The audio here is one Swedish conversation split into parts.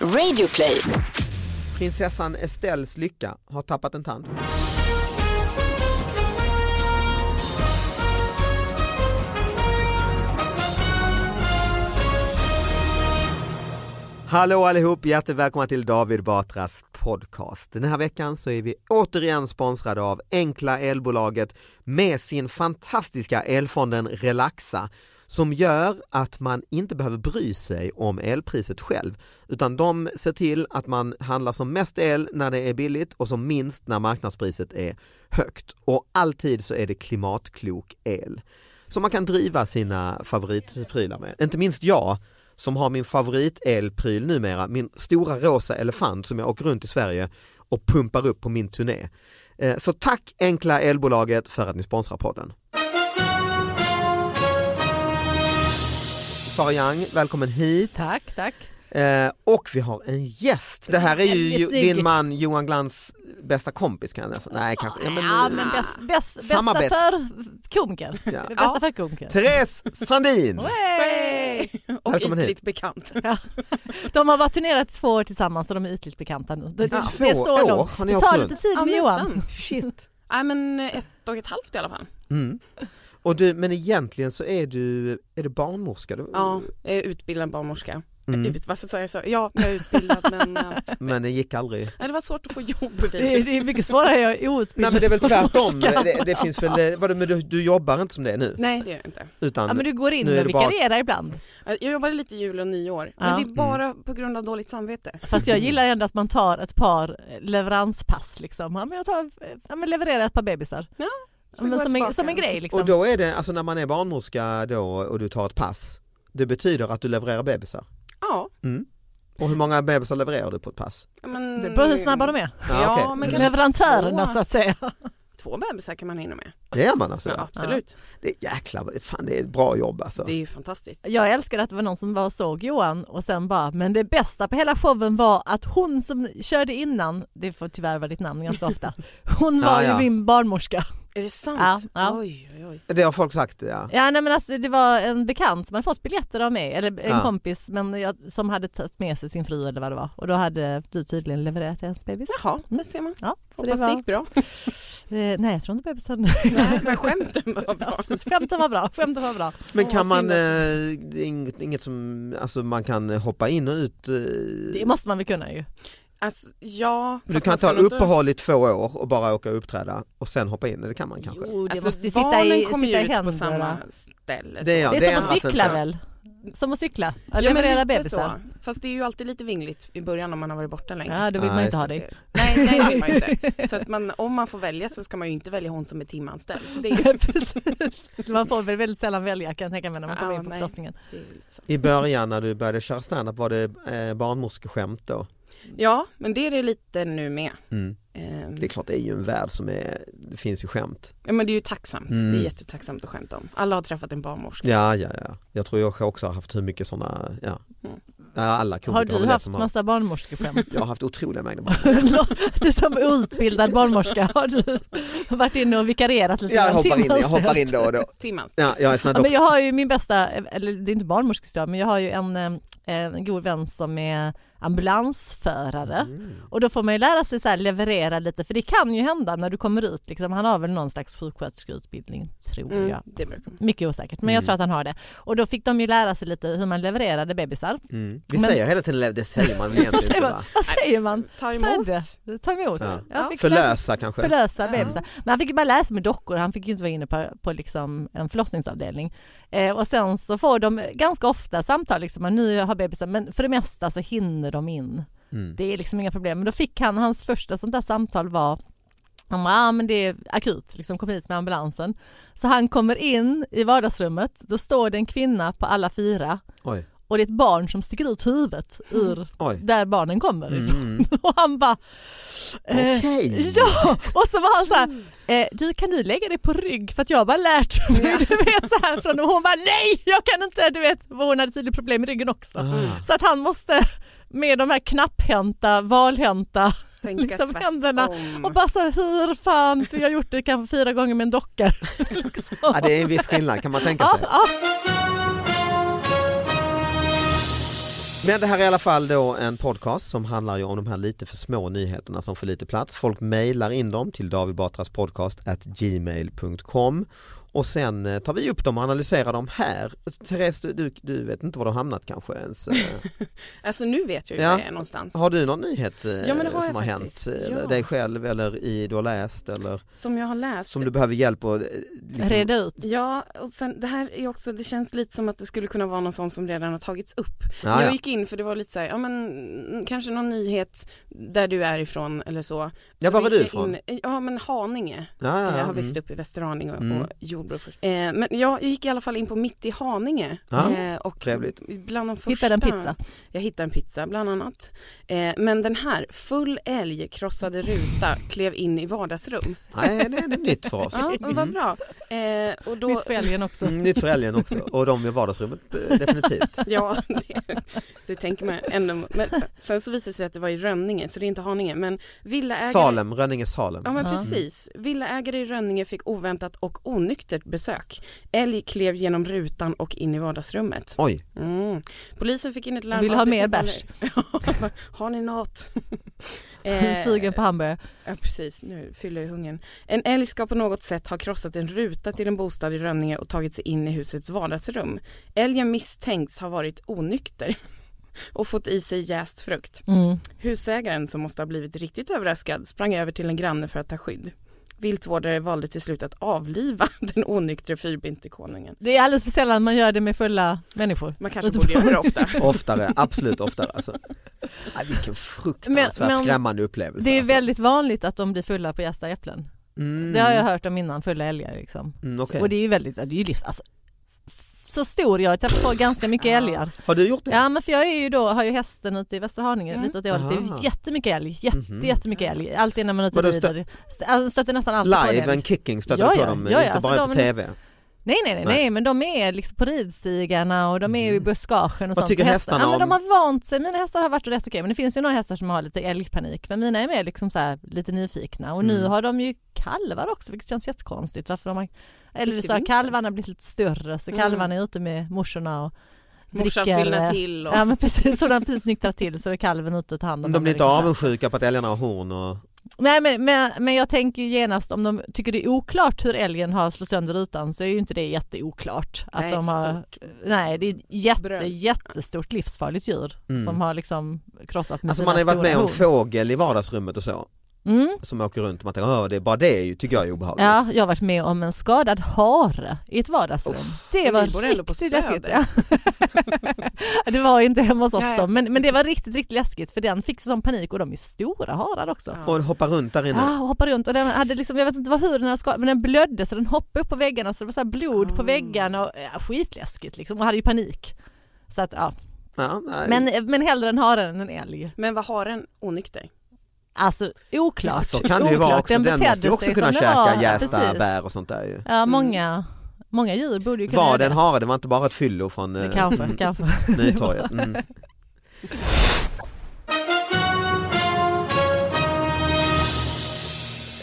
Radioplay. Prinsessan Estelles lycka har tappat en tand. Hallå allihop, hjärtligt välkomna till David Batras podcast. Den här veckan så är vi återigen sponsrade av Enkla elbolaget med sin fantastiska elfonden Relaxa som gör att man inte behöver bry sig om elpriset själv utan de ser till att man handlar som mest el när det är billigt och som minst när marknadspriset är högt och alltid så är det klimatklok el som man kan driva sina favoritprylar med. Inte minst jag som har min favoritelpryl numera, min stora rosa elefant som jag åker runt i Sverige och pumpar upp på min turné. Eh, så tack Enkla elbolaget för att ni sponsrar podden. Sara Young, välkommen hit. Tack, tack. Eh, och vi har en gäst. Det här är ju din man Johan Glans bästa kompis kan jag nästan, nej kanske. Ja, men, ja, men bäst, bäst, bästa för komiker. Ja. Bästa Ja. för komiker. Therese Sandin. Hey. Och Välkommen hit. ytligt bekant. De har varit turnerat två år tillsammans och de är ytligt bekanta nu. Det, Ja. det är så år långt. har ni Det tar lite tid Ja, med Johan. Shit. Nej men ett och ett halvt i alla fall. Mm. Och du, men egentligen så är du, är du barnmorska? Du, Ja, jag är utbildad barnmorska. Mm. Ut- Varför sa jag så? Ja, jag är utbildad men eh, Men det gick aldrig. nej, det var svårt att få jobb. Det är, det är mycket svårare, jag är outbildad. Nej men det är väl tvärtom, det, det finns väl, vadå, men du, du jobbar inte som det är nu? Nej det gör jag inte. Utan, Ja men du går in och det bara- vikarierar ibland. Jag jobbade lite jul och nyår. Ja. Men det är bara på grund av dåligt samvete. Fast jag gillar ändå att man tar ett par leveranspass liksom. Ja, men jag tar, ja, men levererar ett par bebisar. Så Men som, en, som en grej liksom. och då är det, alltså när man är barnmorska då och du tar ett pass, det betyder att du levererar bebisar? Ja. Mm. Och hur många bebisar levererar du på ett pass? Men, Det beror hur snabba de är. Ja, Ja, okej. men Leverantörerna så att säga. två bebisar kan man hinna med. Det är man alltså? Ja, absolut. Det är jäklar, fan det är ett bra jobb alltså. Det är ju fantastiskt. Jag älskar att det var någon som var och såg Johan och sen bara, men det bästa på hela showen var att hon som körde innan, det får tyvärr vara ditt namn ganska ofta, hon var Ja, ja. ju min barnmorska. Är det sant? Ja, ja. Oj, oj, oj. Det har folk sagt ja. Ja nej men alltså det var en bekant som hade fått biljetter av mig, eller en Ja. kompis men jag, som hade tagit med sig sin fru eller vad det var och då hade du tydligen levererat hennes bebis. Jaha, det ser man. Ja, så Hoppas det det var, gick bra. eh, nej jag tror inte bebisen... Nej, men skämten var bra. Ja. Skämten var bra, skämten var bra. Men kan man, synd eh, det är inget, inget som, alltså man kan hoppa in och ut? eh, Det måste man väl kunna ju. Alltså, ja. Du kan man ta uppehåll i två år och bara åka och uppträda och sen hoppa in, det kan man kanske? Jo, det Alltså, måste ju sitta i, kommer sitta ju ut på samma ställe. Det är jag. Det är, det är som att alltså cykla inte- väl? Som att cykla, Ja, men leverera bebisar. så. Fast det är ju alltid lite vingligt i början om man har varit borta länge. Ja, då vill Ja, man ju inte ha det. dig. Nej, nej det vill man inte. Så att man, om man får välja så ska man ju inte välja hon som är timanställd. Så det, är, Precis. Man får väl väldigt sällan välja kan jag tänka mig när man kommer Ja, in på förlossningen. I början när du började köra standup var det eh, barnmorskeskämt då? Ja, men det är det lite nu med. Mm. Eh, Det är klart, det är ju en värld som är, det finns ju skämt. ja, men det är ju tacksamt, Mm. det är jättetacksamt att skämta om. Alla har träffat en barnmorska. Ja, ja, ja. Jag tror jag också har haft hur mycket sådana, ja. Mm. alla Har du haft har. massa barnmorskeskämt? Jag har haft otroliga mängder barnmorskor. Du som är utbildad barnmorska, har du varit inne och vikarierat lite? Ja, jag hoppar in, jag hoppar in då och då. Timmans. Ja, jag är Ja, men jag har ju min bästa, eller det är inte barnmorskehistoria, men jag har ju en, eh, en god vän som är ambulansförare Mm. och då får man ju lära sig så här leverera lite för det kan ju hända när du kommer ut, liksom, han har väl någon slags sjuksköterskeutbildning tror Mm, jag. det brukar Mycket osäkert men jag Mm. tror att han har det. Och då fick de ju lära sig lite hur man levererade bebisar. Mm. Vi Men- säger hela tiden, det säger man väl egentligen säger inte man? va? Vad säger man? Ta emot. Födde. Ta emot. Ja. Jag Förlösa kanske? förlösa Ja. bebisar. Men han fick ju bara läsa med dockor, han fick ju inte vara inne på, på liksom en förlossningsavdelning. Eh, och sen så får de ganska ofta samtal, liksom, nu har bebisar, men för det mesta så hinner de in. Mm. Det är liksom inga problem. Men då fick han, hans första sånt där samtal var han bara, ah, men det är akut, liksom kom hit med ambulansen. Så han kommer in i vardagsrummet, då står det en kvinna på alla fyra Oj, och det är ett barn som sticker ut huvudet ur oj. där barnen kommer. Mm. Och han bara, eh, Okej. Ja, och så var han så här, eh, du kan du lägga dig på rygg för att jag har bara lärt mig, du vet så här från och hon bara nej jag kan inte, du vet, hon hade tydligen problem med ryggen också. Ah. Så att han måste med de här knapphänta, valhänta liksom händerna och bara så här, hur fan, för jag har gjort det kanske fyra gånger med en docka. liksom. Ja, det är en viss skillnad kan man tänka Ja, sig. ja. Men det här är i alla fall då en podcast som handlar ju om de här lite för små nyheterna som får lite plats. Folk mejlar in dem till davidbatraspodcast@gmail.com och sen eh, tar vi upp dem och analyserar dem här. Therese, du, du, du vet inte var har hamnat kanske ens. eh. Alltså nu vet jag ju Ja. är någonstans. Har du någon nyhet eh, Ja, det har som har faktiskt. hänt? Ja. Dig själv eller i du har läst eller Som jag har läst. som du behöver hjälp att liksom, Reda ut. Ja, och sen det här är också, det känns lite som att det skulle kunna vara någon sån som redan har tagits upp. Ja, jag ja. gick in för det var lite så här, ja men kanske någon nyhet där du är ifrån eller så. Ja, Så var var du ifrån? in- Ja men Haninge. Ja, ja, Jag ja. har växt Mm. upp i Västerhaninge och, Mm. och Jordbro först. Eh, men jag gick i alla fall in på Mitt i Haninge. Ja, eh, och trevligt. Bland de första, Hittade en pizza. Jag hittade en pizza bland annat. Eh, men den här, full älg, krossade ruta, klev in i vardagsrum. Nej, det är nytt för oss. Ja, men vad bra. Eh, och då, Mitt för älgen också. Mm, nytt för älgen också och de i vardagsrummet eh, definitivt. Ja, det, det tänker man ändå. Men sen så visade det sig att det var i Rönninge, så det är inte Haninge. Men villaägare... Salem, Rönninge Salem. Ja men precis. Villaägare i Rönninge fick oväntat och onyktert besök. Älg klev genom rutan och in i vardagsrummet. Oj, Mm. Polisen fick in ett larm. Vill ha mer bärs? Har ni något? Eh, Sugen på hamburgare. Ja precis, nu fyller jag hungern. En älg ska på något sätt ha krossat en ruta till en bostad i Rönninge och tagit sig in i husets vardagsrum. Älgen misstänks ha varit onykter och fått i sig jäst frukt. Mm. Husägaren som måste ha blivit riktigt överraskad sprang över till en granne för att ta skydd. Viltvårdare valde till slut att avliva den onyktre fyrbinterkonungen. Det är alldeles för sällan man gör det med fulla människor. Man kanske borde göra det ofta. oftare, absolut oftare. Alltså. Aj, vilken fruktansvärt Men- skrämmande upplevelse. Det är alltså. väldigt vanligt att de blir fulla på jästa äpplen. Mm. Det har jag hört om innan, fulla älgar liksom. Mm, okej. Och det är ju väldigt, det är ju livs, alltså, så stor jag har träffat på ganska mycket älgar. Har du gjort det? Ja men för jag är ju då, har ju hästen ute i Västra Haninge Mm. lite åt det hållet. Det är jättemycket älg, jätte, Mhm. jättemycket älg. Alltid när man är ute och stö- rider. St- alltså, stöter nästan alltid på en Live älg. and kicking stöter Ja, på ja. dem, ja, inte alltså bara de- på TV. Nej, nej nej Nej. men de är liksom på ridstigarna och de är ju i buskagen och Vad sånt. tycker Så hästarna ja, men om- De har vant sig, mina hästar har varit rätt okej men det finns ju några hästar som har lite älgpanik men mina är mer liksom så här, lite nyfikna och nu Mm. har de ju kalvar också vilket känns jättekonstigt varför de har, eller sa vintern. kalvarna har blivit lite större så Mm. kalvarna är ute med morsorna och Morsan fyllnar till och Ja men precis, så de precis nyktrar till så är kalven ute och tar hand om De blir inte liksom. avundsjuka på att älgarna har horn och... Nej men, men, men jag tänker ju genast om de tycker det är oklart hur älgen har slått sönder rutan så är ju inte det jätteoklart. Att Nej, de har, nej det är ett jätte, bröd. jättestort livsfarligt djur Mm. som har liksom krossat med Alltså sina man har ju varit med om horn. fågel i vardagsrummet och så. Mm. Som åker runt och man tänker, "Åh, det är bara det är ju, tycker jag är obehagligt. Ja, jag har varit med om en skadad hare i ett vardagsrum. det Men var riktigt läskigt. Ja. det var inte hemma hos oss då, men, men det var riktigt, riktigt läskigt för den fick sån panik och de är stora harar också. Ja. Och hoppar runt där inne. Ja, och hoppade runt och den hade liksom, jag vet inte vad hur den hade skadat, men den blödde så den hoppade upp på väggarna så det var så här blod på Ah. väggarna och ja, skitläskigt liksom och hade ju panik. Så att, ja. Ja, men, men hellre en hare än en älg. Men vad har en onykter? Alltså oklart. Så kan det ju oklart. vara också, den, måste ju också kunna det käka jästa Precis. bär och sånt där ju. Ja, många, många djur borde ju kunna Var göra det en det. hare? Det var inte bara ett fyllo från eh, Kanske, kanske. Nytorget. Mm.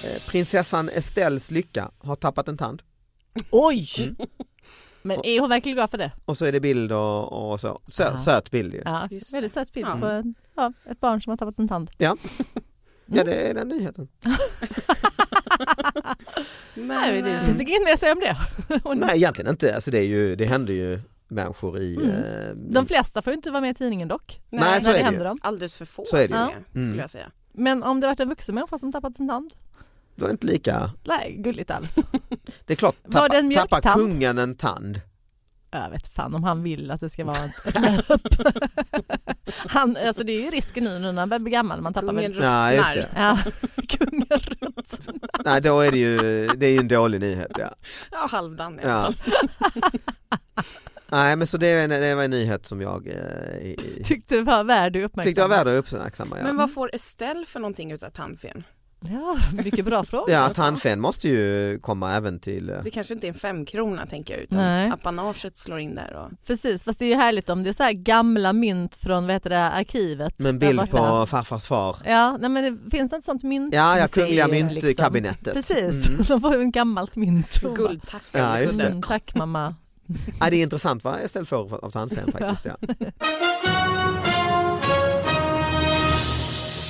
Eh, Prinsessan Estelles lycka har tappat en tand Oj! Mm. Men är hon verkligen glad för det? och så är det bild och, och så. Sö, Ja. söt bild ju. Ja, väldigt söt bild Ja. på en, ja, ett barn som har tappat en tand. Ja. ja, det är den nyheten. Nej, det eh, finns inget mer att säga om det. Nej egentligen inte, alltså det, är ju, det händer ju människor i... Mm. eh, De flesta får ju inte vara med i tidningen dock. Nej, så när är det det ju. händer dem. Alldeles för få Så är det som ju. är, skulle Mm. jag säga. Men om det varit en vuxen människa som tappat en tand? Då är det inte lika... Nej, gulligt alls. Det är klart, Var det tappa, tappar kungen en tand? Jag vet fan om han vill att det ska vara ett löp. han, alltså det är ju risken nu när man börjar bli gammal. Man tappar Kungen väl... Ja, just det. ruttnar. Ja, kungen runt. Nej, då är det ju, det är ju en dålig nyhet. Ja. Ja, halvdan i alla Ja. fall. Nej, men så det, är en, det var en nyhet som jag eh, i- Tyckte var värd att uppmärksamma. tyckte var värd att uppmärksamma. Ja. Men vad får Estelle för någonting utav tandfen? Ja, mycket bra fråga. Ja, tandfen måste ju komma även till... eh, Det kanske inte är en femkrona tänker jag utan Nej. apanaget slår in där. Och... Precis, fast det är ju härligt om det är så här gamla mynt från vad heter det, arkivet. Med en bild på farfars far. Ja, nej, men det finns ett sånt mynt Ja, ja, Kungliga liksom. myntkabinettet. Precis, Mm. de får ju en gammalt mynt. Guldtacka Ja, just det. Mm, tack mamma. Ja, det är intressant vad Estelle får av tandfen faktiskt. Ja.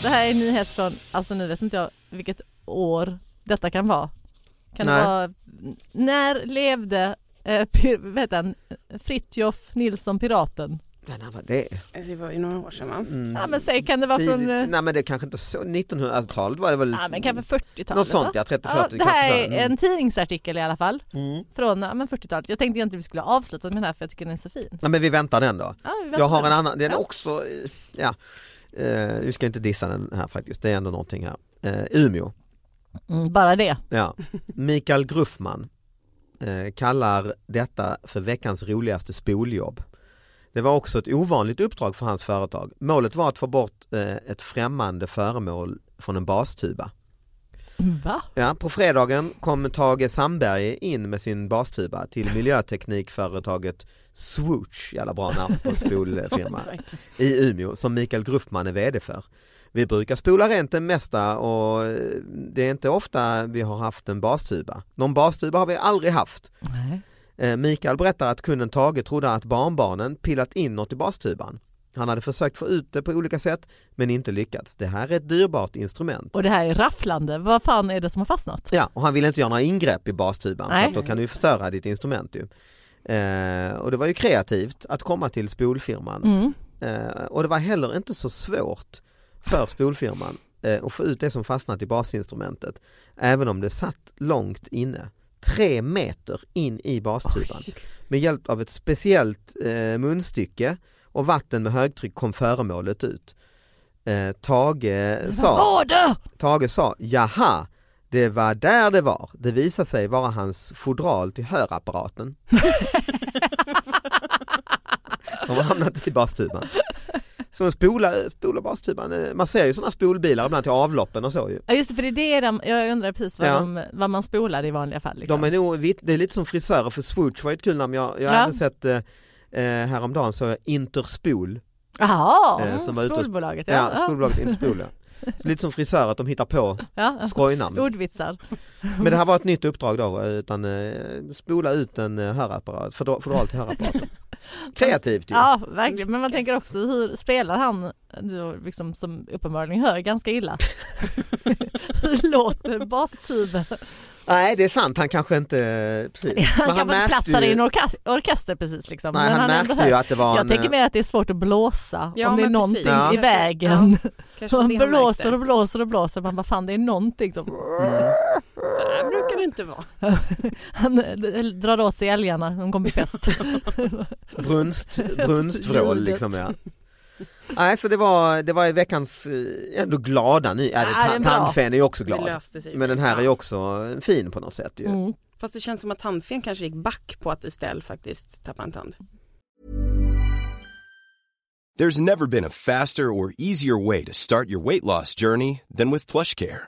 Det här är en nyhet från, alltså nu vet inte jag vilket år detta kan vara. Kan Nej. det vara, när levde eh, pir, vet han, Fritjof Nilsson Piraten? Men när var det? Det var ju några år sedan va? Mm. Ja men säg kan det vara Tidigt- från, eh, Nej men det är kanske inte så, 1900-talet var det väl? ja men kanske 40-talet? Något sånt ja, 30-40 Ja, det här är. Mm. en tidningsartikel i alla fall Mm. från ja, men 40-talet. Jag tänkte egentligen vi skulle avsluta med den här för jag tycker den är så fin. Nej men vi väntar den då. Ja, vi väntar Jag har en annan, den är Ja. också, eh, ja, eh, vi ska inte dissa den här faktiskt, det är ändå någonting här. Eh, Umeå, Mm, bara det. ja. Mikael Gruffman eh, kallar detta för veckans roligaste spoljobb. Det var också ett ovanligt uppdrag för hans företag. Målet var att få bort eh, ett främmande föremål från en bastuba. Va? Ja, på fredagen kom Tage Sandberg in med sin bastuba till miljöteknikföretaget Swoosh, jävla bra namn på en spolfirma, i Umeå som Mikael Gruffman är VD för. Vi brukar spola rent det mesta och det är inte ofta vi har haft en bastuba. Någon bastuba har vi aldrig haft. Nej. Eh, Mikael berättar att kunden Tage trodde att barnbarnen pillat in något i bastuban. Han hade försökt få ut det på olika sätt men inte lyckats. Det här är ett dyrbart instrument. Och det här är rafflande. Vad fan är det som har fastnat? Ja, och han ville inte göra några ingrepp i bastuban Nej. för då kan du förstöra ditt instrument. Ju. Eh, och det var ju kreativt att komma till spolfirman Mm. eh, och det var heller inte så svårt för spolfirman eh, att få ut det som fastnat i basinstrumentet även om det satt långt inne. Tre meter in i bastuban. Med hjälp av ett speciellt eh, munstycke och vatten med högtryck kom föremålet ut. Eh, Tage sa? Tage sa jaha, det var där det var. Det visade sig vara hans fodral till hörapparaten. Som har hamnat i bastuban. De spolar, spolar bastuban. Man ser ju sådana spolbilar ibland till avloppen och så ju. Ja just det, för det är det de, jag undrar precis vad, Ja. de, vad man spolar i vanliga fall. Liksom. De är nog, det är lite som frisörer för Swoosh var ett kul namn. Jag, jag Ja. även sett eh, eh, häromdagen så Interspol. Jaha, Eh, som var ute och- spolbolaget. Ja, Ja, spolbolaget Interspol. Ja. Så lite som frisörer att de hittar på ja, skojnamn. Ordvitsar. Men det här var ett nytt uppdrag då, utan eh, spola ut en eh, hörapparat, fodral till hörapparaten. Kreativt ju. Ja, verkligen. Men man tänker också hur spelar han, liksom, som uppenbarligen hör ganska illa. hur låter bastuben? Nej det är sant, han kanske inte, precis. Han Men kanske inte märkte platsar i ju- en orkester, orkester precis. Liksom. Nej, han, ändå märkte ju att det var Jag en, tänker eh, mer att det är svårt att blåsa Ja, om det är någonting. Ja. i vägen. Kanske Man han blåser och blåser och blåser, man bara fan det är någonting som... Så här brukar det inte vara. Han eh, drar åt sig älgarna, de kommer på fest. brunst, brunstvrål Ljudet. liksom ja. Nej så det var, det var veckans eh, ändå glada ny, ja, tandfen är ju också glad. Men den här är ju också fin på något sätt ju. Mm. Fast det känns som att tandfen kanske gick back på att Estelle faktiskt tappade en tand. There's never been a faster or easier way to start your weight loss journey than with PlushCare.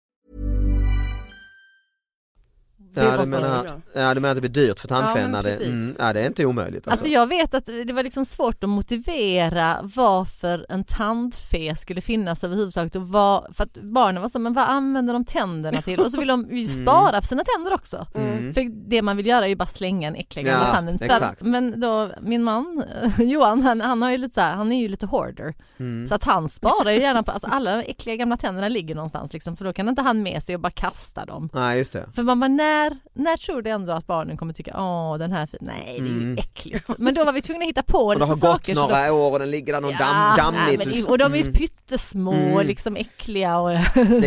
Ja, du menar, ja, du menar att det blir dyrt för Ja, men när det, mm, ja, det är inte omöjligt. Alltså. Alltså jag vet att det var liksom svårt att motivera varför en tandfe skulle finnas överhuvudtaget och vad, för att barnen var så, men vad använder de tänderna till? Och så vill de Mm. ju spara på sina tänder också. För det man vill göra är ju bara slänga en äcklig gamla Ja, tanden. Att, men då, min man Johan, han, han, har ju lite så här, han är ju lite hoarder. Mm. Så att han sparar ju gärna på, alltså alla de äckliga gamla tänderna ligger någonstans liksom, för då kan inte han med sig och bara kasta dem. Nej, just det. För man bara, när, när tror du ändå att barnen kommer tycka, åh den här, fin- nej det är ju äckligt. Men då var vi tvungna att hitta på Mm. Och det lite har gått saker. några då- år och den ligger där någon damm, nej, dammigt. men det- och de är ju Mm. pyttesmå och liksom äckliga. Och, Det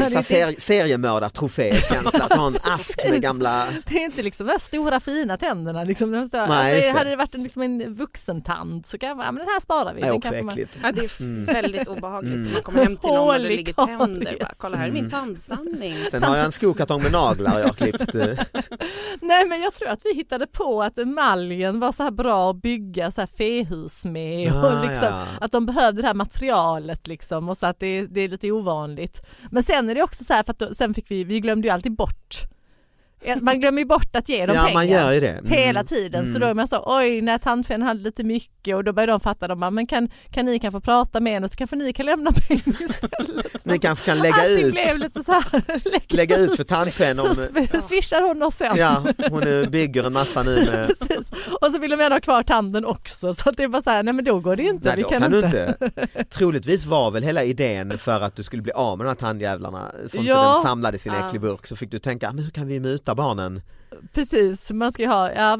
är så ser, seriemördartrofé-känsla att ha en ask med gamla... det är inte liksom de stora fina tänderna. Liksom. De så, Nej, alltså, det. hade det varit en, liksom en vuxentand så kan jag ja, men den här sparar vi. Det är också kanske man- äckligt. Ja, det är Mm. väldigt obehagligt när man kommer hem till någon och det ligger tänder. Bara, Kolla här är min tandsamling. Sen har jag en skokartong med naglar jag har klippt. Nej men jag tror att vi hittade på att emaljen var så här bra att bygga så här fehus med och Ah, liksom, ja. att de behövde det här materialet liksom och så att det, det är lite ovanligt. Men sen är det också så här för att då, sen fick vi, vi glömde ju alltid bort man glömmer ju bort att ge dem Ja, pengar man gör ju det. Mm. hela tiden. Så Mm. då är man så, oj när tandfen hade lite mycket och då började de fatta, de men kan, kan ni kan få prata med henne så kanske ni kan lämna pengar istället. Ni kanske kan lägga Allting ut, blev lite så här, lägga ut för tandfen så om... sw- swishar hon oss sen. Ja, hon bygger en massa nu med... Precis. Och så vill de gärna ha kvar tanden också så att det är bara så här, nej men då går det ju inte. Nej, vi då kan, kan inte. du inte. Troligtvis var väl hela idén för att du skulle bli av med de här tandjävlarna som Ja. de samlade i sin Ja. äcklig burk så fick du tänka, men hur kan vi muta barnen? Precis, man ska ju ha, ja,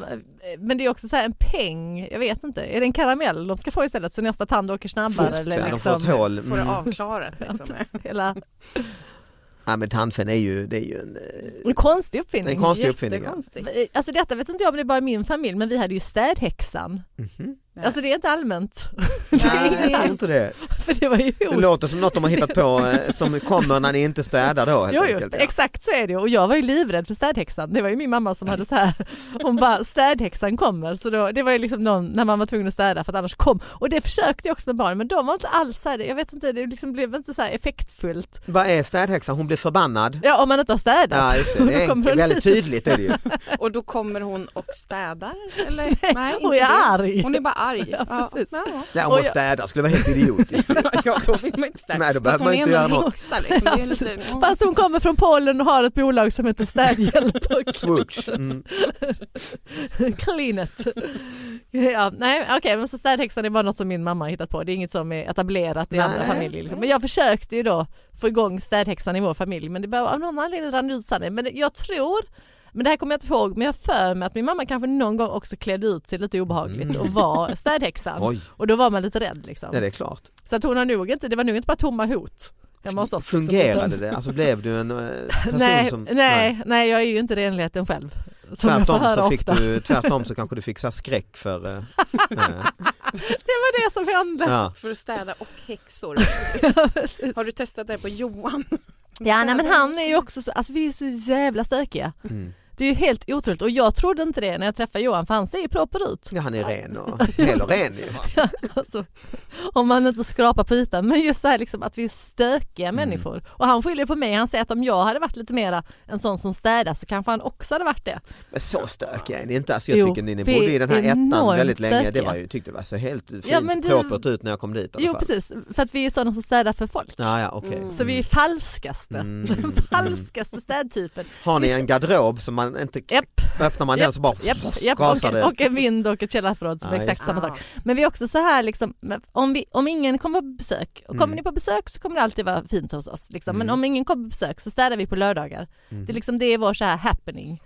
men det är också så här en peng, jag vet inte, är det en karamell de ska få istället så nästa tand åker snabbare? Fuss, eller ja, de liksom, får ett hål. Får det Mm. avklarat. Ja, Liksom. Hela, Ja, men tandfen är ju, det är ju en, eh, en konstig uppfinning. en konstig uppfinning. ja. Alltså detta vet inte jag om det är bara min familj men vi hade ju städhäxan. Mhm. Alltså det är inte allmänt. Nej, jag tror inte det. För det var ju Det låter som något de har hittat på eh, som kommer när ni inte städar då helt Jo, jo, enkelt. ja. exakt så är det och jag var ju livrädd för städhäxan. Det var ju min mamma som hade så här, hon bara städhäxan kommer. Så då, det var ju liksom någon, när man var tvungen att städa för att annars kom. Och det försökte jag också med barnen men de var inte alls så här, jag vet inte, det liksom blev inte så här effektfullt. Vad är städhäxan? Hon blir förbannad. Ja om man inte har städat. Ja just det, det är hon väldigt tydligt är det ju. Och då kommer hon och städar? Eller? Nej, hon inte är det. arg. Hon är bara arg. Ja, precis. Ja, hon jag- städar skulle vara helt idiotiskt. ja, då vill man inte städa. Nej, då behöver Fast man hon inte göra något. häxa liksom. Ja, lite. Fast hon kommer från Polen och har ett bolag som heter Städhjälp. Swoosh. Mm. Clean it. Ja, nej, okej, men så städhäxan är bara något som min mamma har hittat på. Det är inget som är etablerat i Nej. andra familjer. Liksom. Men jag försökte ju då få igång städhäxan i vår familj men det bara, av någon anledning rann ut. Men jag tror men det här kommer jag inte ihåg, men jag för mig att min mamma kanske någon gång också klädde ut sig lite obehagligt och var städhäxan. Oj, Och då var man lite rädd liksom. ja, det är klart. Så att hon har nog inte, det var nog inte bara tomma hot. oss, Fungerade det? Alltså blev du en eh, person Nej, som... nej, nej, jag är ju inte renligheten själv. Som jag får Tvärtom höra så, fick ofta. du, tvärtom så kanske du fick så skräck för... eh, eh, Det var det som hände. ja. för att städa och häxor. Har du testat det på Johan? Ja, nej, men han är ju också så, alltså vi är så jävla stökiga. Mm. Det är ju helt otroligt och jag trodde inte det när jag träffade Johan för han ser ju proper ut. Ja, han är ren och hel och ren ju. Alltså, om man inte skrapar på ytan men just så här liksom att vi är stökiga Mm. människor. Och han skyller på mig, han säger att om jag hade varit lite mera en sån som städar så kanske han också hade varit det. Men så stökiga är ni inte. Alltså, jag Jo, tycker ni, ni bodde i den här är ettan väldigt länge. Det stökiga. var ju, tyckte det var så helt fint Ja, du- propert ut när jag kom dit. Jo precis, för att vi är sådana som städar för folk. Ja, ja, okej. Så vi är falskaste, Mm. falskaste städtypen. Har ni en garderob som man inte Japp. öppnar man den så bara Japp, japp, rasar och, det? och en vind och ett källarförråd som Ja, är exakt just samma sak. Men vi är också så här, liksom, om, vi, om ingen kommer på besök, och kommer Mm. ni på besök så kommer det alltid vara fint hos oss. Liksom. Men Mm. om ingen kommer på besök så städar vi på lördagar. Mm. Det, är liksom, det är vår så här happening.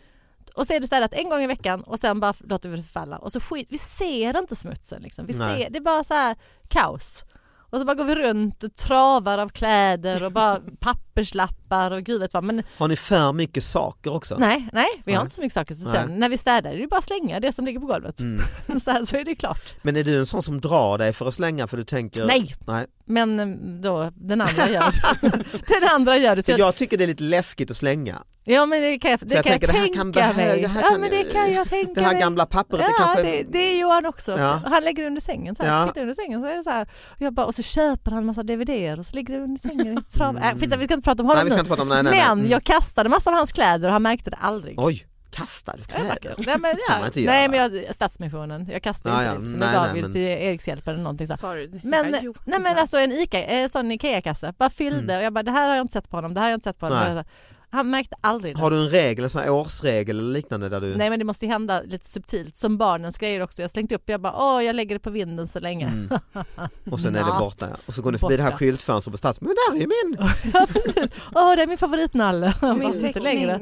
Och så är det städat en gång i veckan och sen bara låter vi det förfalla. Och så skit, vi ser inte smutsen. Liksom. Vi Nej. ser, det är bara så här kaos. Och så bara går vi runt och travar av kläder och bara papperslappar och gud vet vad. Men Har ni för mycket saker också? nej, nej, vi har Nej. inte så mycket saker. Så Nej. sen när vi städar är det bara att slänga det som ligger på golvet. Mm. så, här, så är det klart. Men är du en sån som drar dig för att slänga för du tänker? Nej, Nej. men eh, då den andra gör det. den andra gör det. Så jag, jag tycker det är lite läskigt att slänga. Ja men det kan jag, det jag kan jag tänker, det här tänka kan behö- mig. det här ja kan- men det kan jag tänka Det här gamla pappret, det Ja, kanske... det, det är Johan också. Ja. Han lägger under sängen så här, Ja. tittar under sängen så är det så här. Och, jag bara, och så köper han massa DVDer och så ligger det under sängen trav. Mm. Äh, vi ska inte prata om Nej honom vi ska nu. inte prata om nej, nej, nej. Men Mm. jag kastade massa av hans kläder och han märkte det aldrig. Oj, kastar kläder? Nej men, kan ja. inte nej, göra. men jag, Stadsmissionen, jag kastade Ja, inte ja, det. Så nej, det gav nej, men- till Erikshjälpen eller någonting så. Sorry. Men, Nej, nej men alltså en Ica, eh, sån Ikea-kasse, bara fyllde Mm. och jag bara det här har jag inte sett på honom, det här har jag inte sett på honom. Han märkte aldrig det. Har du en regel, en sån här årsregel eller liknande där du... Nej men det måste ju hända lite subtilt, som barnens grejer också. Jag slängt upp, jag bara åh jag lägger det på vinden så länge. Mm. Och sen är det borta. Och så går ni förbi det här Borta. skyltfönstret på Stads. Men där är ju min! ja precis, åh det är min favoritnalle. Min Inte teckning. längre.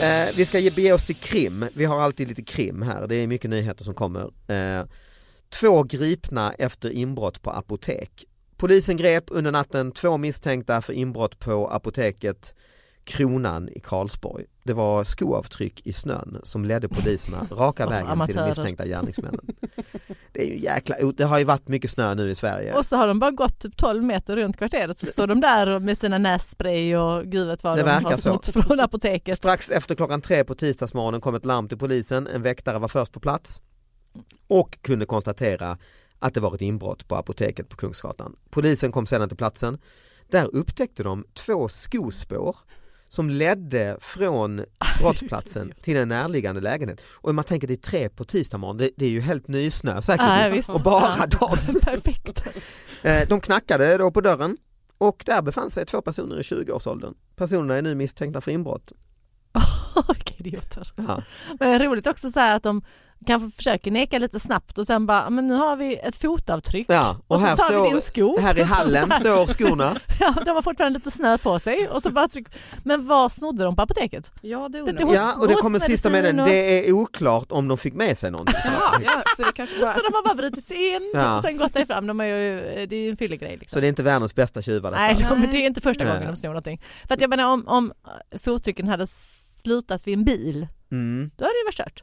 Eh, vi ska ge- bege oss till krim. Vi har alltid lite krim här. Det är mycket nyheter som kommer. Eh, två gripna efter inbrott på apotek. Polisen grep under natten två misstänkta för inbrott på apoteket Kronan i Karlsborg. Det var skoavtryck i snön som ledde poliserna raka vägen till de misstänkta gärningsmännen. Det är ju jäkla Det har ju varit mycket snö nu i Sverige. Och så har de bara gått typ 12 meter runt kvarteret så står de där med sina nässpray och gud vet vad Det de verkar har så. snott från apoteket. Strax efter klockan tre på tisdagsmorgonen kom ett larm till polisen. En väktare var först på plats och kunde konstatera att det var ett inbrott på apoteket på Kungsgatan. Polisen kom sedan till platsen. Där upptäckte de två skospår som ledde från brottsplatsen till en närliggande lägenhet. Och man tänker det är tre på tisdag morgon, det, det är ju helt nysnö säkert. Ja, och bara Ja. Perfekt. Eh, De knackade då på dörren och där befann sig två personer i 20-årsåldern. Personerna är nu misstänkta för inbrott. Vilka idioter. Ja. Men roligt också så här att de kanske försöker neka lite snabbt och sen bara, men nu har vi ett fotavtryck Ja, och, och, så här, tar vi din står, sko. här i så- hallen så här- står skorna. Ja, de har fortfarande lite snö på sig och så bara tryck. Men vad snodde de på apoteket? Ja, det Det- undrar det man. hos- Ja, och det kommer sista med den. och- Det är oklart om de fick med sig någonting. Ja, ja, så det kanske bara... Så de har bara brutit sig in Ja. och sen gått därifrån. De är ju, det är ju en fyllig grej. Liksom. Så det är inte världens bästa tjuvar. Nej, de, det är inte första Nej. gången de snor någonting. För att jag menar om, om fottrycken hade slutat vid en bil, Mm. då hade det varit kört.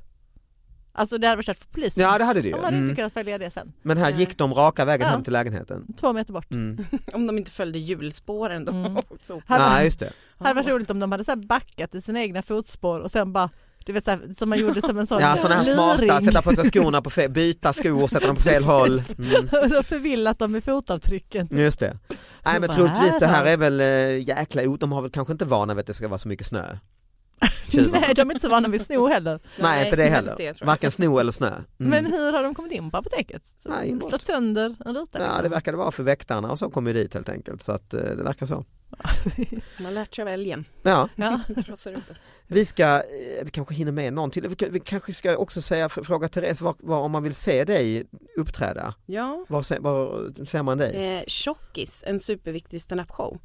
Alltså det hade varit kört för polisen. Ja det hade det ju. De hade inte Mm. kunnat följa det sen. Men här gick de raka vägen Ja. hem till lägenheten. Två meter bort. Mm. Om de inte följde hjulspåren då. Mm. Så. Hade, Ja just det. hade varit roligt om de hade så här backat i sina egna fotspår och sen bara du vet så här, som man gjorde som en sån Ja sådana här smarta, sätta på sig skorna på fel, byta skor, sätta dem på fel håll. Mm. och förvillat dem med fotavtrycken. Just det. Nej men troligtvis är det här är väl äh, jäkla de har väl kanske inte vana vid att det ska vara så mycket snö. Tjuvarna. Nej de är inte så vana vid sno heller. Nej inte det heller. det. Varken sno eller snö. Mm. Men hur har de kommit in på apoteket? Så Nej, slått sönder en ruta? Ja liksom. det verkar det vara för väktarna och så kom ju dit helt enkelt så att eh, det verkar så. Man har lärt sig av älgen. Ja, Ja. Vi ska, eh, vi kanske hinner med någon till. Vi, kanske ska också säga, fråga Therese vad, vad, om man vill se dig uppträda, Ja, var, var ser man dig? eh, Tjockis, en superviktig standup-show.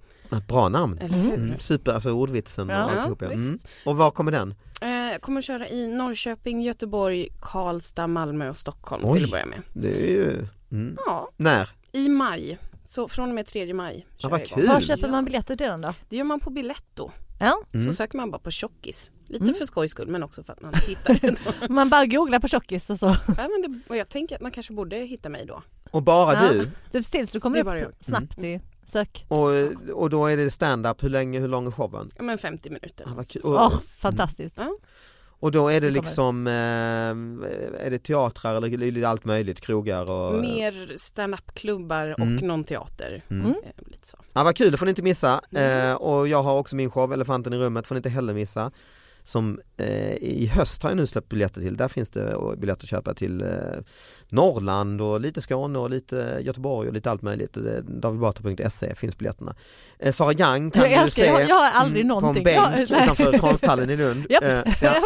Bra namn. Eller hur? Mm, super, alltså ordvitsen Ja. och alltihop. Ja. Mm. Och var kommer den? Eh, Jag kommer att köra i Norrköping, Göteborg, Karlstad, Malmö och Stockholm Oj. till att börja med. Det är ju, mm. Ja, När? i maj. Så från och med 3 maj Ja, vad kul. Var köper man biljetter till den då? Det gör man på Biletto. Ja. Mm. Så söker man bara på tjockis. Lite Mm. för skojs skull men också för att man hittar. Man bara googlar på tjockis och så. ja, men det, och jag tänker att man kanske borde hitta mig då. Och bara Ja. du? Du tills du kommer Det är bara upp jag. snabbt i... Sök. Och, och då är det stand-up, hur länge, hur lång är showen? Ja men 50 minuter. Ah, vad kul. Åh, Och, fantastiskt. Ja. och då är det liksom, eh, är det teatrar eller allt möjligt, krogar och... Mer stand-up-klubbar och Mm. någon teater. Mm. Eh, Lite så. Ja, vad kul, det får ni inte missa. Mm. Eh, och jag har också min show Elefanten i rummet, får ni inte heller missa. Som eh, i höst har jag nu släppt biljetter till. Där finns det eh, biljetter att köpa till eh, Norrland och lite Skåne och lite Göteborg och lite allt möjligt. Eh, Davidbatra.se finns biljetterna. Eh, Sara Young kan Jag du se jag, jag har aldrig mm, på en någonting. bänk jag, utanför konsthallen i Lund. Japp. Eh, ja.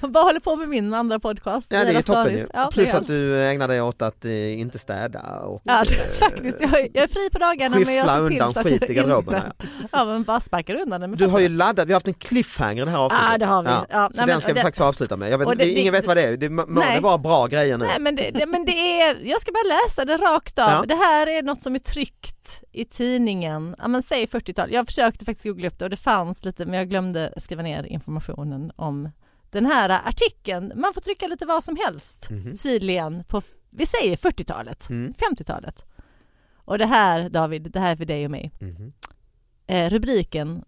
Jag bara håller på med min andra podcast. Ja det är toppen. Ja, Plus att du ägnar dig åt att eh, inte städa och Ja, eh, faktiskt. Jag, är- jag är fri på dagarna men jag ser till så att jag inte-. Ja men bara sparkar undan den Du har ju laddat, vi har haft en cliffhanger det här avsnittet. Ja, det har vi. Ja, så nej, den men- ska vi det- faktiskt avsluta med. Jag vet, det- ingen vet vad det är, det må Nej. det vara bra grejer nu. Nej men, det, men det är, jag ska bara läsa det rakt av. Ja. Det här är något som är tryckt i tidningen, ja men säg 40-tal. Jag försökte faktiskt googla upp det och det fanns lite men jag glömde skriva ner informationen om den här artikeln. Man får trycka lite vad som helst Mhm. sydligen på, vi säger 40-talet, Mm. 50-talet. Och det här David, det här är för dig och mig. Mhm. eh, rubriken.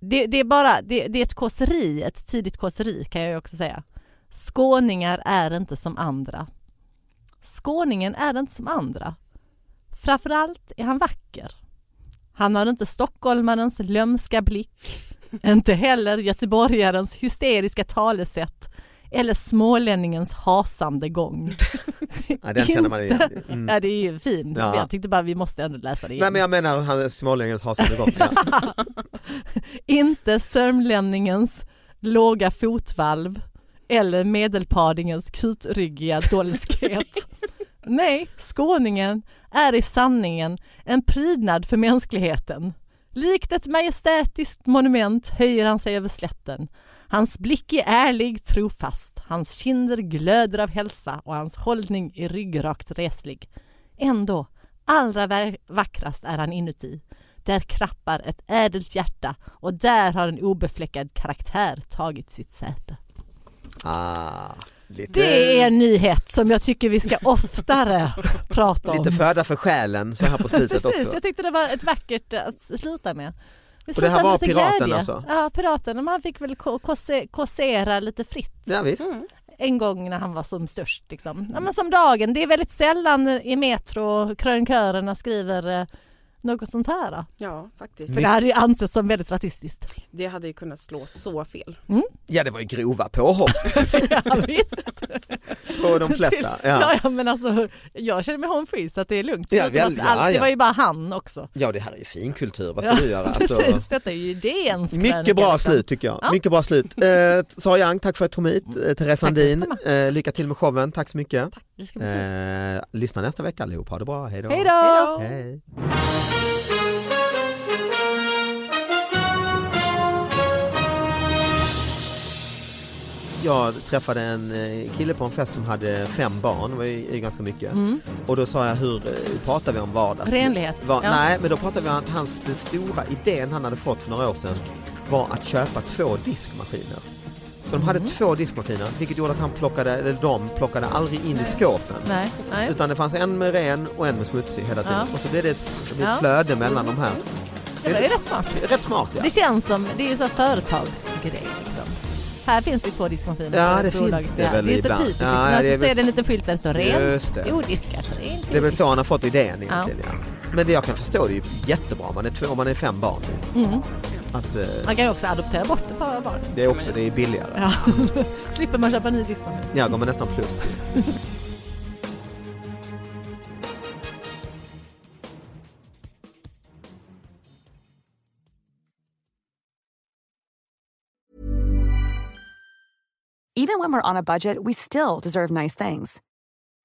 Det, det är bara det, det är ett kåseri, ett tidigt kåseri kan jag ju också säga. Skåningar är inte som andra. Skåningen är inte som andra. Framförallt är han vacker. Han har inte stockholmarens lömska blick, inte heller göteborgarens hysteriska talesätt eller smålänningens hasande gång. Ja, den känner man igen. Mm. Ja, det är ju fint. Ja. Jag tyckte bara vi måste ändå läsa det igen. Nej men jag menar han smålänningens hasande gång. Ja. Inte sörmlänningens låga fotvalv eller medelpadingens kutryggiga dolskhet. Nej, skåningen är i sanningen en prydnad för mänskligheten. Likt ett majestätiskt monument höjer han sig över slätten. Hans blick är ärlig, trofast, hans kinder glöder av hälsa och hans hållning är ryggrakt reslig. Ändå, allra vackrast är han inuti. Där krappar ett ädelt hjärta och där har en obefläckad karaktär tagit sitt säte. Ah, lite, Det är en nyhet som jag tycker vi ska oftare prata om. lite föda för själen så här på slutet Precis, också. jag tyckte det var ett vackert att sluta med. Vi Och det här var lite piraten glädje. alltså? Ja, piraten. Han fick väl ko- kose- kåsera lite fritt Ja, visst. en gång när han var som störst. Liksom. Ja, men som dagen, det är väldigt sällan i Metro krönikörerna skriver eh, något sånt här. Då. Ja, faktiskt. För det hade ju ansetts som väldigt rasistiskt. Det hade ju kunnat slå så fel. Ja det var ju grova påhopp ja, visst. på de flesta. Ja. Ja. Ja, men alltså, jag känner mig home free så att det är lugnt. Ja, väl, att allt, ja, Det ja. var ju bara han också. ja det här är ju fin kultur, vad ska du göra? Alltså, Precis, detta är ju idéns mycket bra liksom. slut tycker jag. Ja. Mycket bra slut. Eh, Sara Young, tack för att du kom hit. Eh, Therese Tack för att Sandin, eh, lycka till med showen. Tack så mycket. Det ska bli kul. Eh, lyssna nästa vecka allihop. Ha det bra. Hej då. Hej då! Hej. Jag träffade en eh, kille på en fest som hade fem barn, det var ju ganska mycket. Och då sa jag hur eh, pratar vi om vardags... Renlighet, Va- ja. Nej, men då pratade vi om att hans, den stora idén han hade fått för några år sedan var att köpa två diskmaskiner. Så de hade två diskmaskiner, vilket gjorde att han plockade, eller de plockade aldrig in i skåpen. Nej, nej. Utan det fanns en med ren och en med smutsig hela tiden. Ja. Och så blev det ett, det ett Ja. flöde mellan de här. Det var ju rätt smart. Rätt smart ja. Det känns som, det är ju så företagsgrej liksom. Här finns det två diskmaskiner. Ja, det finns det Ja, väl Det är så ibland. typiskt. Ja, men det är så är det en liten skylt där det står ren, det. odiskat, ren. Det är väl så han har fått idén egentligen. Ja. Men det jag kan förstå det är ju jättebra om man är, två, om man är fem barn. Mm. Att, eh, Man kan ju också adoptera bort ett par barn. det är också det är billigare. Ja. Slipper man köpa ny diskmaskin. Ja, går man nästan plus. Even when we're on a budget, we still deserve nice things.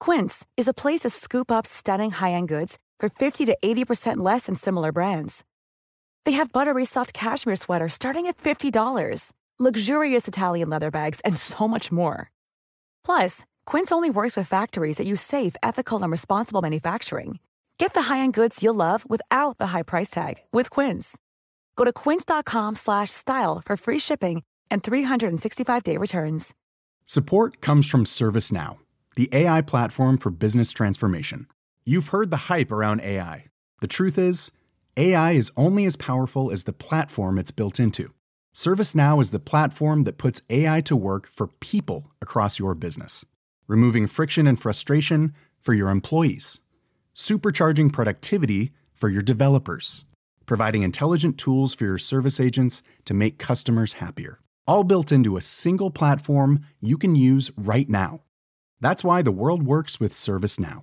Quince is a place to scoop up stunning high-end goods for 50 to 80% less than similar brands. They have buttery soft cashmere sweaters starting at $50, luxurious Italian leather bags, and so much more. Plus, Quince only works with factories that use safe, ethical, and responsible manufacturing. Get the high-end goods you'll love without the high price tag with Quince. Go to quince.com slash style for free shipping and 365-day returns. Support comes from ServiceNow, the AI platform for business transformation. You've heard the hype around AI. The truth is, AI is only as powerful as the platform it's built into. ServiceNow is the platform that puts AI to work for people across your business, removing friction and frustration for your employees, supercharging productivity for your developers, providing intelligent tools for your service agents to make customers happier. All built into a single platform you can use right now. That's why the world works with ServiceNow.